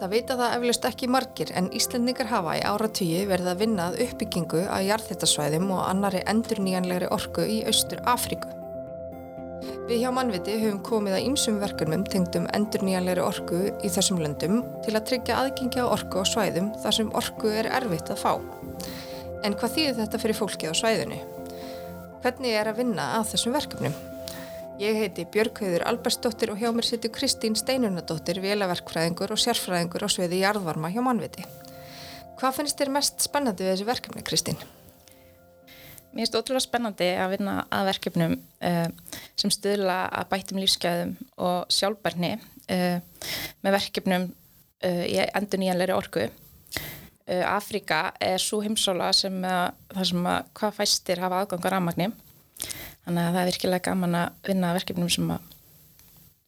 Það vita það eflust ekki margir en Íslandingar hafa í áratugji verið að vinna að uppbyggingu að jarðhittasvæðum og annari endurnýjanlegri orku í Austur Afríku. Við hjá mannviti höfum komið að ýmsum verkefnum tengdum endurnýjanlegri orku í þessum löndum til að tryggja aðgengi á orku á svæðum þar sem orku er erfitt að fá. En hvað þýðir þetta fyrir fólkið á svæðinu? Hvernig er að vinna að þessum verkefnum? Ég heiti Björghauður Albersdóttir og hjá mér sittur Kristín Steinunadóttir, vélaverkfræðingur og sérfræðingur á sveiði jarðvarma hjá mannviti. Hvað finnst þér mest spennandi við þessi verkefni, Kristín? Mér finnst ótrúlega spennandi að vinna að verkefnum uh, sem stuðla að bættum lífsgæðum og sjálfbarni uh, með verkefnum uh, í endur nýjanleiri orku. Afrika er svo heimsóla sem sem að hvað fæstir hafa aðgangar aðmagni þannig að það er virkilega gaman að vinna verkefnum sem að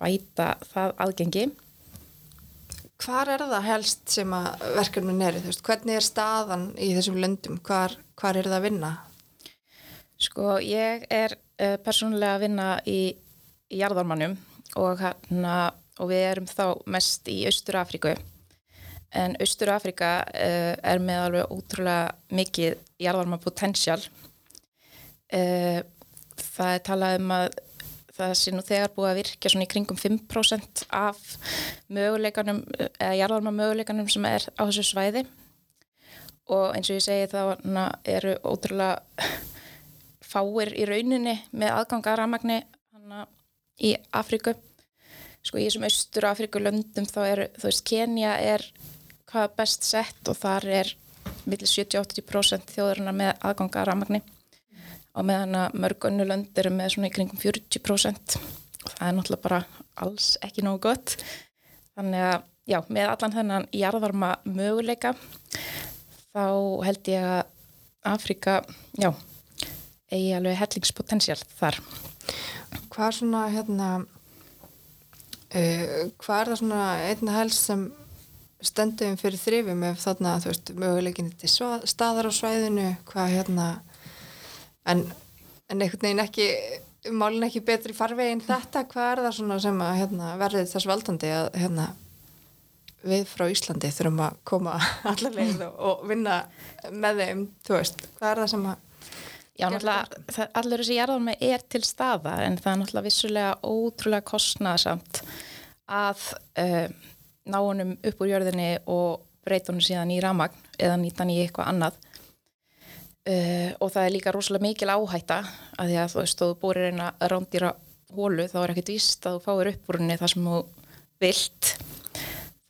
bæta það aðgengi Hvar er það helst sem að verkefnin er? Hvernig er staðan í þessum löndum? Hvar, hvar er það að vinna? Sko, ég er uh, persónulega að vinna í, í jarðarmannum og, hérna, og við erum þá mest í Austur Afríku en Austur Afríka uh, er með alveg ótrúlega mikið jarðarmann potential uh, það er talað um að það sé nú þegar búið að virka svona í kringum 5% af möguleikanum, eða jarðarma möguleikanum sem er á þessu svæði. Og eins og ég segi þá eru ótrúlega fáir í rauninni með aðganga ramagni í Afríku. Sko í þessum austur Afríku löndum þá er, þú veist, Kenya er hvað best sett og þar er millir 70-80% þjóðurinn með aðganga ramagni og meðan að mörg önnu lönd eru með svona í kringum 40% og það er náttúrulega bara alls ekki nógu gott. Þannig að já, með allan þennan jarðvarma möguleika þá held ég að Afrika, já eigi alveg hellingspotential þar. Hvað er svona hérna uh, hvað er það svona einna helst sem stendum fyrir þrifum ef þarna, þú veist, möguleikinni til staðar á svæðinu, hvað hérna en, en einhvern veginn ekki málin ekki betri farvegin þetta hvað er það svona sem að hérna, verði þess valdandi að hérna, við frá Íslandi þurfum að koma og, og vinna með þeim, þú veist, hvað er það sem að Já, náttúrulega, allur þessi jarðarmi er til staða en það er náttúrulega vissulega ótrúlega kostnaðsamt að uh, ná honum upp úr jörðinni og breyta honum síðan í ramagn eða nýta hann í eitthvað annað Uh, og það er líka rosalega mikil áhætta að því að þú veist, þú búir eina rándýra hólu, þá er ekkert vist að þú fáir uppbrunni það sem þú vilt.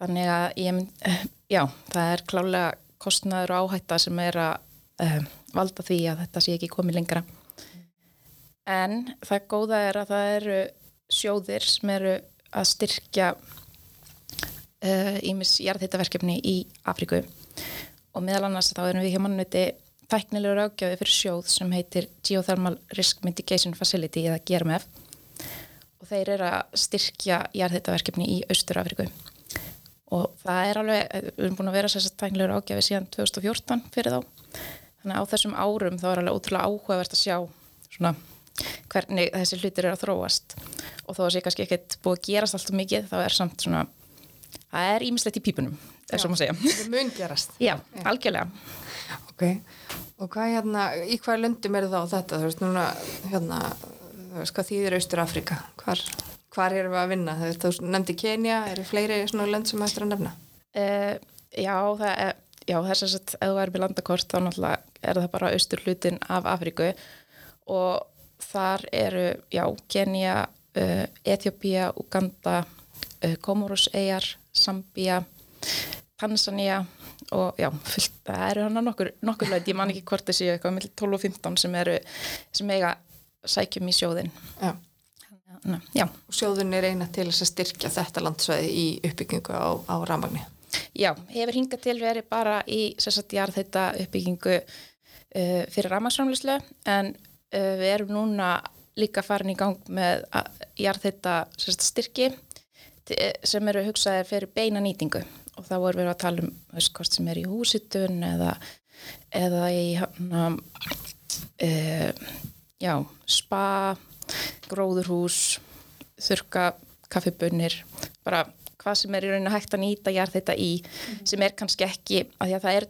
Þannig að ég uh, já, það er klálega kostnaður og áhætta sem er að uh, valda því að þetta sé ekki komið lengra. En það góða er að það eru sjóðir sem eru að styrkja ímis jarðhittaverkefni í Afriku og meðal annars þá erum við hjá mannviti tæknilegur ágjafi fyrir sjóð sem heitir Geothermal Risk Mitigation Facility eða GRMF og þeir eru að styrkja jarðhættaverkefni í Austur-Afriku og það er alveg, við erum búin að vera þess að tæknilegur ágjafi síðan 2014 fyrir þá. Þannig að á þessum árum þá er alveg ótrúlega áhugavert að sjá svona hvernig þessi hlutir eru að þróast. Og þó að sé kannski ekkert búið að gerast alltaf mikið þá er samt svona það er ímislegt í pípunum, svona að segja. Það mun gerast. Já, algjörlega Ok, og hvað hérna, í hvað löndum er það á þetta, þú veist, núna, hérna, þú veist, hvað þýðir Austur Afrika, hvar, hvar erum við að vinna, þú veist, þú nefndi Kenya, eru fleiri svona lönd sem ættir að nefna? Uh, já, það er, já, þess að ef þú erum í landakort, þá náttúrulega er það bara Austur hlutin af Afriku og þar eru, já, Kenya, uh, Etiópia, Uganda, uh, Komoroseyjar, Zambia, Tanzania og já, fullt, það eru hann nokkur, nokkur lög, ég man ekki hvort séu eitthvað með 12 og 15 sem eru, sem eiga sækjum í sjóðin já. Ná, já. og sjóðin er eina til þess að styrkja þetta landsvæði í uppbyggingu á, á ramagni Já, hefur hingað til verið bara í sérstaklega þetta uppbyggingu uh, fyrir ramagsframlislu en uh, við erum núna líka farin í gang með jarðheita styrki sem eru hugsaðir fyrir beina nýtingu og þá erum við að tala um veist, hvort sem er í húsitun eða, eða í hana, e, já, spa, gróðurhús, þurka, kaffibönnir, bara hvað sem er í rauninu hægt að nýta jarðhita í sem er kannski ekki, af því að það er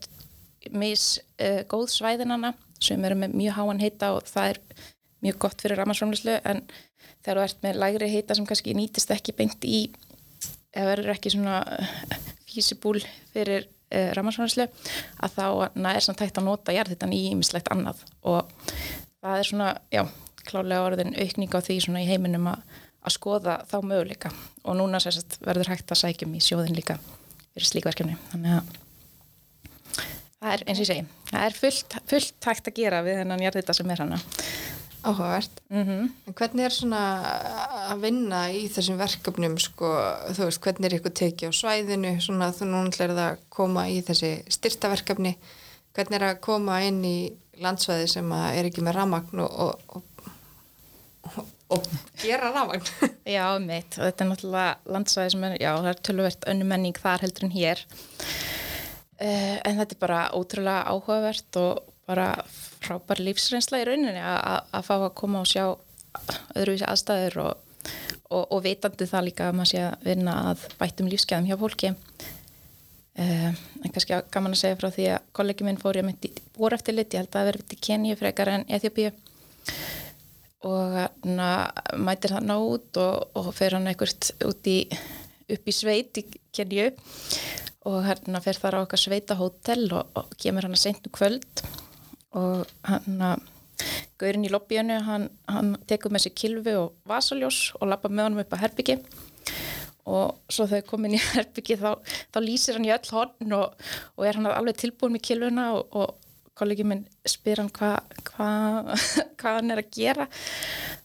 mis uh, góð svæðinana sem eru með mjög háan heita og það er mjög gott fyrir ramarsframlýslu en þegar þú ert með lægri heita sem kannski nýtist ekki beint í eða verður ekki svona físibúl fyrir uh, ramarsframlýslu að þá na, er samt hægt að nota jarðhitan í mislegt annað. Og það er svona, já, klálega orðin aukning á því svona í heiminum að að skoða þá möguleika. Og núna sérst, verður hægt að sækjum í sjóðin líka fyrir slíkverkefni þannig að það er eins og ég segi það er fullt, fullt hægt að gera við þennan jarðita sem er hana. Áhugavert. Mm -hmm. hvernig er svona að vinna í þessum verkefnum sko, þú veist, hvernig er ykkur tekið á svæðinu svona þú núna er það að koma í þessi styrtaverkefni. Hvernig er að koma inn í landsvæði sem er ekki með ramagn og, og, og og gera rafagn Já, mitt, og þetta er náttúrulega landsvæði sem er, já, það er tölvert önnu menning þar heldur en hér. Uh, en þetta er bara ótrúlega áhugavert og bara frábær lífsreynsla í rauninni að fá að koma og sjá öðruvísi aðstæður og, og, og vitandi það líka að maður sé að vinna að bætum lífskeiðum hjá fólki. Uh, en kannski gaman að segja frá því að kollegi minn fór ég að myndi búr eftir lit, ég held að það verði til Kenji frekar en Eþjópíu og hann mætir hann át og, og fer hann eitthvað út í upp í sveit í Kenju og hann fer þar á okkar sveita hótel og, og kemur hann að sentu um kvöld. Og hann gaurinn í lobbyinu, hann, hann tekur með sér kilvi og vasaljós og lappa með honum upp að herbyggi og svo þegar komin í herbyggi þá, þá lýsir hann í öll horn og, og er hann alveg tilbúin með kilvuna og, og kollegi minn spyr hann hvað hva, hva hann er að gera.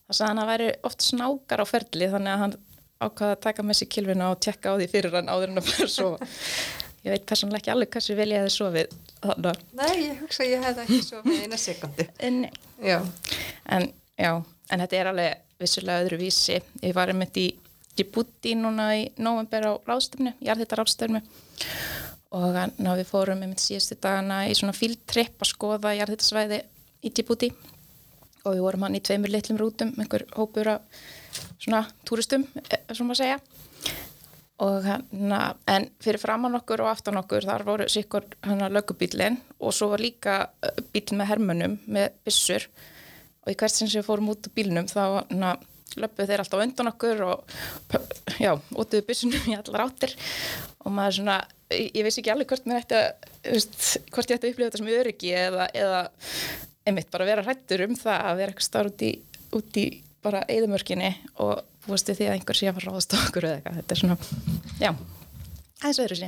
Þá sagði hann að væri oft snákar á ferli þannig að hann ákvaði að taka með sér kilvina og tjekka á því fyrir hann áður en að fara svo ég veit personlega ekki alveg hversu vel ég hefði sofið þannig. Nei, ég hugsa að ég hefði ekki sofið eina sekundi en, já. En, já, en þetta er alveg vissulega öðru vísi ég var einmitt í Djibouti núna í november á ráðstöfnu, þetta ráðstöfnu og ná, við fórum með síðustu dagana í svona fíltripp að skoða jarðhittasvæði í Djibouti. Og við vorum hann í tveimur litlum rútum, einhver hópur af svona túristum, eh, svona að segja og hann en fyrir framann okkur og aftan okkur þar voru sikkur hann að lögubílinn og svo var líka bíl með hermönum með bissur og í hvert sem við fórum út úr bílnum þá hann að löpuð þeir alltaf undan okkur og já, ótuðu byssunum í allar áttir. Og maður svona ég veist ekki alveg hvort mér ætti að veist, hvort ég ætti að upplifa þetta sem öryggi eða, eða einmitt bara vera hrættur um það að vera eitthvað starf út í, út í bara eðumörkinni og búistu því að einhver sé að fara ráðast okkur eða eitthvað, þetta er svona já, aðeins öðru sé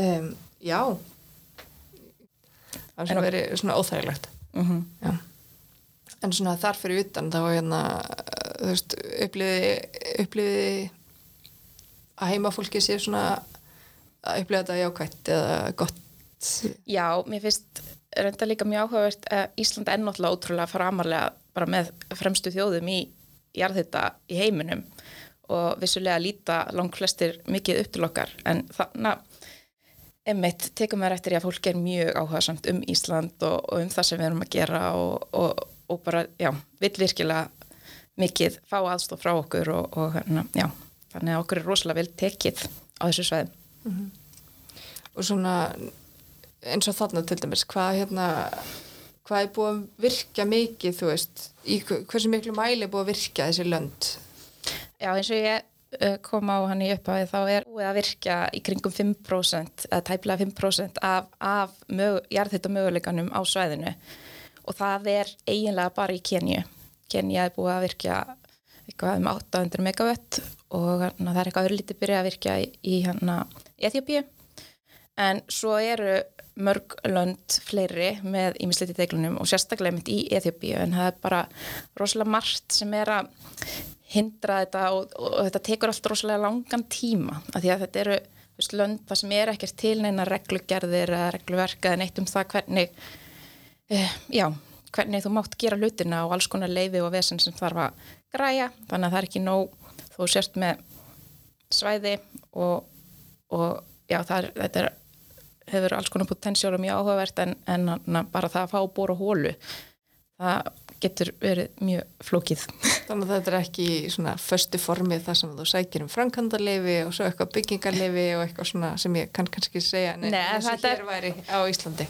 um, Já. Það er svona verið svona óþægilegt. Uh mhm. -huh. en svona þar fyrir utan þá hérna þú veist, uppliði uppliði að heimafólki sé svona að upplifa þetta jákvæmt eða gott. Já, mér finnst reynda líka mjög áhugavert að Ísland er náttúrulega ótrúlega framarlega bara með fremstu þjóðum í jarðhita í heiminum og vissulega líta langt flestir mikið upp til okkar en þannig að Emmitt tekum við rættir í að fólk er mjög áhugasamt um Ísland og, og um það sem við erum að gera og, og, og bara, já, vill virkilega mikið fá aðstof frá okkur og hérna, já, þannig að okkur er rosalega vel tekið á þessu sveið mm -hmm. og svona eins og þarna til dæmis hvað hérna hvað er búið að virka mikið þú veist, í hversu miklu mæli er búið að virka þessi lönd? Já eins og ég uh, kom á hann í upphafi þá er búið að virka í kringum 5% eða tæplega 5% af, af jarðhitt og möguleikanum á svæðinu. Og það er eiginlega bara í Kenju. Kenja er búið að virka eitthvað um 800 megawatt og hana, það er eitthvað öðru lítið byrjað að virka í, í hérna Eþjópið en svo eru mörg lönd fleiri með ímisliti teglunum og sérstaklega mynd í Eþjópið en það er bara rosalega margt sem er að hindra þetta og, og, og þetta tekur allt rosalega langan tíma af því að þetta eru veist, lönd það sem er ekkert til neina reglugerðir eða regluverka eða neitt um það hvernig uh, já, hvernig þú mátt gera hlutina og alls konar leiði og vesen sem þarf að græja. Þannig að það er ekki nóg þú sérst með svæði og, og já er, þetta er, hefur alls konar potensjála mjög áhugavert en, en bara það að fá bóra hólu það getur verið mjög flókið. Þannig að þetta er ekki svona föstu formið þar sem þú sækir um framkandarleifi og svo eitthvað byggingarleifi og eitthvað svona sem ég kann kannski segja eins og þetta hér væri á Íslandi.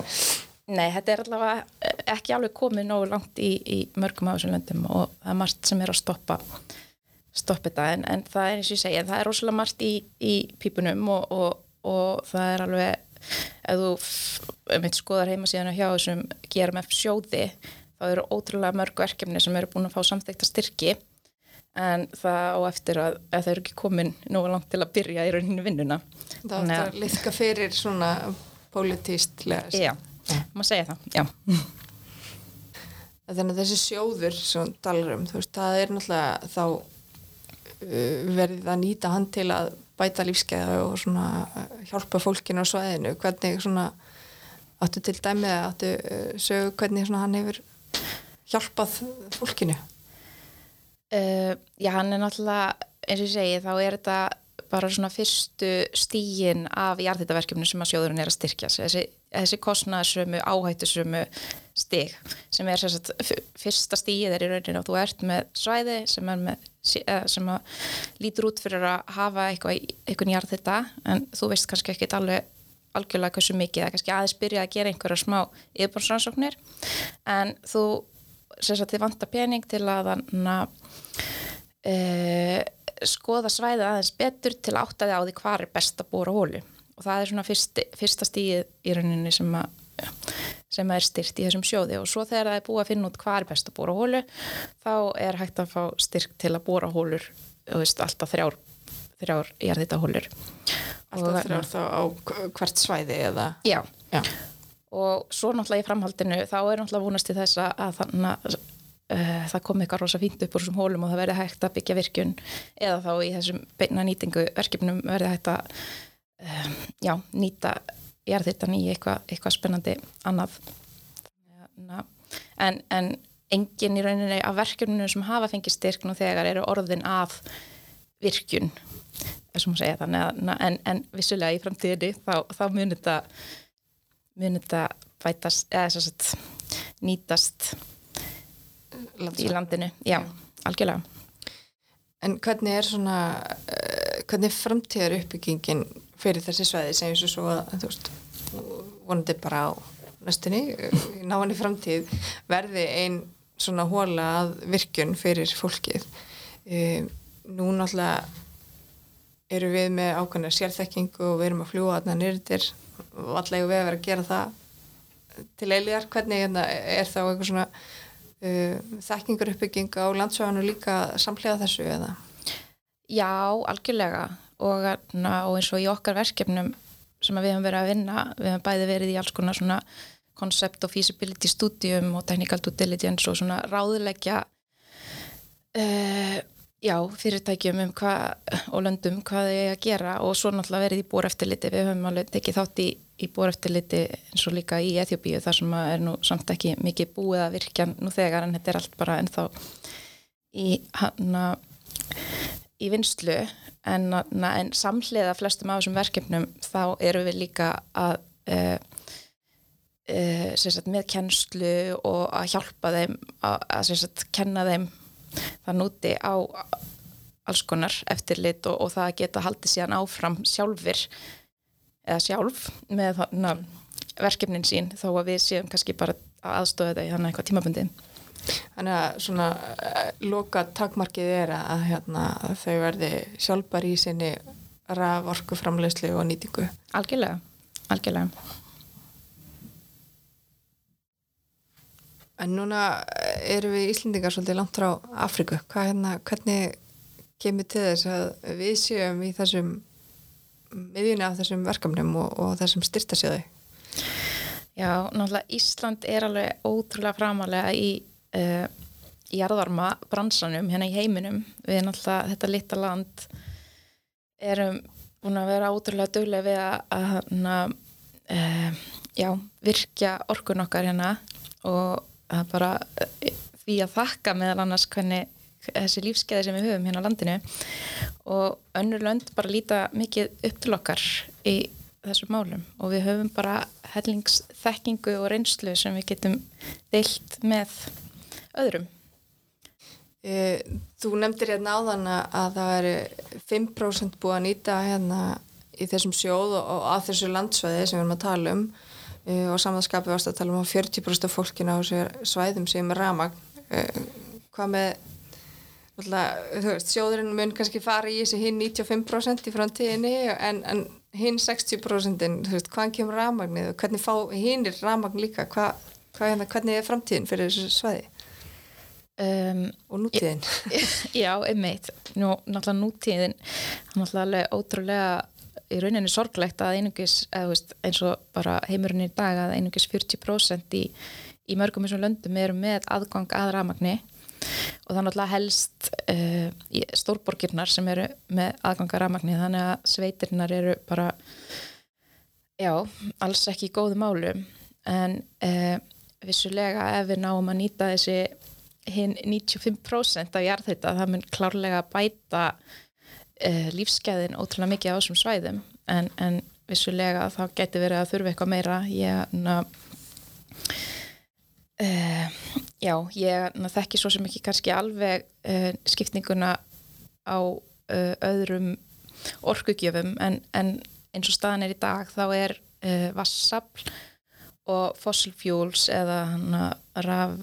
Nei, þetta er allavega ekki alveg komið nógu langt í, í mörgum af þessum löndum og það er margt sem er að stoppa stoppa þetta en, en það er eins og ég segja, það er rosalega margt í, í pípunum og, og, og það er alveg ef þú um skoðar heima síðan hjá þessum GRMF sjóði þá eru ótrúlega mörg verkefni sem eru búin að fá samþekta styrki en það á eftir að, að það eru ekki komin nógu langt til að byrja í rauninu vinnuna Það átt að liðka fyrir svona pólitístlega. Já, maður segja það, já Þannig að þessi sjóður sem talar um, þú veist, það er náttúrulega þá uh, verið að nýta hann til að bæta lífskeiða og svona uh, hjálpa fólkinu á svæðinu. Hvernig svona, áttu til dæmið að áttu uh, sögu hvernig svona hann hefur hjálpað fólkinu? Uh, já, hann er náttúrulega, eins og ég segi, þá er þetta bara svona fyrstu stígin af jarðhýttaverkefni sem að sjóðurinn er að styrkja þessi, þessi kostnaðsömu, áhættusömu stíg sem er sagt, fyrsta stígið er í rauninu og þú ert með svæði sem, með, sem lítur út fyrir að hafa eitthvað, eitthvað jarðhýtta en þú veist kannski ekki alveg algjörlega hversu mikið, er kannski aðeins byrja að gera einhverja smá yfirbánsrannsóknir en þú sagt, þið vantar pening til að að e, skoða svæðið aðeins betur til að átta þið á því hvað er best að bóra hólu og það er svona fyrsti, fyrsta stíð í rauninni sem að sem er styrt í þessum sjóði og svo þegar það er búið að finna út hvað er best að bóra hólu þá er hægt að fá styrk til að bóra hólur veist, alltaf þrjár þrjár jarðita hólur Alltaf þrjár þá á hvert svæði eða? Já, Já. og svo náttúrulega í framhaldinu þá er náttúrulega vonast í þess að þannig að uh, það kom eitthvað rosa fínt upp úr þessum hólum og það verði hægt að byggja virkun eða þá í þessum beina nýtingu verkefnum verði hægt að um, já, nýta jarðhittan í eitthvað, eitthvað spennandi annað. En, en engin í rauninni af verkefninu sem hafa fengið styrk nú þegar eru orðin af virkun segja, að, en, en vissulega í framtíðinni þá, þá munir þetta munir þetta bætast eða þess að nýtast Landsvæ. í landinu, já, algjörlega. En hvernig er svona uh, hvernig framtíðar uppbyggingin fyrir þessi sveiði sem ég svo að þú veist, vonandi bara á næstunni, í náinni framtíð verði einn svona hóla að virkun fyrir fólkið. Um, nú náttúrulega eru við með ákvæmlega sérþekkingu og við erum að fljúa þarna nýrtir og allega við að vera að gera það til eiligar, hvernig hérna, er þá eitthvað svona uh, þekkingur uppbygging á landsvæðanu líka samlega þessu eða? Já, algjörlega og, na, og eins og í okkar verkefnum sem við höfum verið að vinna, við höfum bæði verið í alls konar svona concept og feasibility studium og technical due diligence og svona ráðilegja uh, já, fyrirtækjum um hvað og löndum hvað er að gera og svo náttúrulega verið í bóreftiliti, við höfum alveg tekið þátt í, í bóreftiliti eins og líka í Eþjóbíu þar sem er nú samt ekki mikið búið að virkja nú þegar en þetta er allt bara ennþá í hana í vinslu en, en samhliða flestum af þessum verkefnum þá eru við líka að uh, uh, sagt, með kennslu og að hjálpa þeim að, að sagt, kenna þeim það núti á alls konar eftirlit og, og það geta haldið síðan áfram sjálfur eða sjálf með þarna, verkefnin sín þó að við séum kannski bara að aðstofa þetta í þannig eitthvað tímabundi Þannig að svona loka takmarkið er að hérna, þau verði sjálfbar í sinni raf, orku, framlegslu og nýtingu Algjörlega, algjörlega En núna eru við Íslendingar svolítið langt frá Afriku. Hvað, hérna, hvernig kemur til þess að við séum í þessum miðjuna af þessum verkefnum og, og þessum styrtasjöðu? Já, náttúrulega Ísland er alveg ótrúlega framalega í uh, jarðarma bransanum hérna í heiminum. Við náttúrulega þetta lita land erum búin að vera ótrúlega döglega við að, að uh, já, virkja orkun okkar hérna og að bara eh, því að þakka meðal annars hvernig þessi lífskeiði sem við höfum hérna á landinu og önnur lönd bara líta mikið upp til okkar í þessum málum og við höfum bara hellingsþekkingu og reynslu sem við getum deilt með öðrum. E, þú nefndir hérna áðan að það eru 5% búið að nýta hérna í þessum sjóð og, að þessu landsvæði sem við erum að tala um e, og samanskapi varst að tala um að 40% af fólkina á svæðum sem er ramagn. E, hvað með, veist, sjóðurinn mun kannski fara í þessi hinn 95% í framtíðinni en, en hinn 60% þú veist, hvaðan kemur ramagnið og hvernig fá hinn er ramagn líka, Hva, hvað, hérna, hvernig er framtíðin fyrir þessu svæði? Um, og nútíðin. Já, einmitt. Nú, náttúrulega nútíðin náttúrulega ótrúlega í rauninni sorglegt að einungis veist, eins og bara heimurinn í dag að einungis 40% í, í mörgum eins og löndum eru með aðgang að ramagni og það náttúrulega helst uh, stórborgirnar sem eru með aðgang að ramagni þannig að sveitirnar eru bara já, alls ekki í góðu málu en uh, vissulega ef við náum að nýta þessi hinn 95% af jarðhætta það mun klárlega bæta uh, lífsgæðin ótrúlega mikið á þessum svæðum. En, en vissulega þá getur verið að þurfa eitthvað meira. Ég ná uh, já, ég ná, þekki svo sem ekki kannski alveg uh, skiptinguna á öðrum orkugjöfum. En, en eins og staðan er í dag þá er vassafl og fossil fuels eða raf,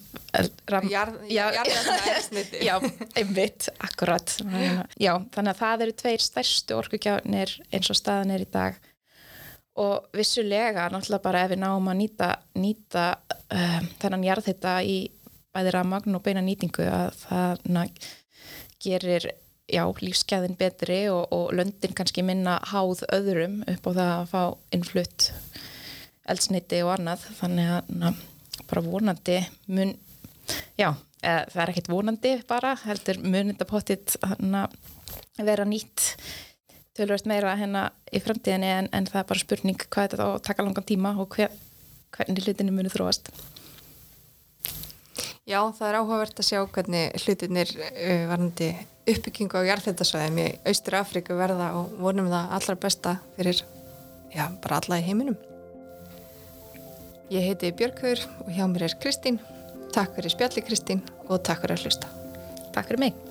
raf jarðarnæðisniti já, einmitt, akkurat. Já, þannig að það eru tveir stærstu orkugjáðnir eins og staðan er í dag. Og vissulega náttúrulega bara ef við náum að nýta, nýta um, þennan jarðhitta í bæði rafmagn og beina nýtingu að það na, gerir já, lífskeiðin betri og, og löndin kannski minna háð öðrum upp á það að fá innflutt eldsneiti og annað þannig að na, bara vonandi mun, já, eða, það er ekkit vonandi bara, heldur munindapottit vera nýtt tölvöld meira hérna í framtíðinni en, en það er bara spurning hvað þetta þá taka langan tíma og hver, hvernig hlutinni muni þróast. Já, það er áhugavert að sjá hvernig hlutinir varandi uppbyggingu á jarðhættasvæðum í Austur Afríku verða og vonum það allra besta fyrir já, bara alla í heiminum Ég heiti Björgur og hjá mér er Kristín. Takk fyrir spjalli Kristín og takk fyrir að hlusta. Takk fyrir mig.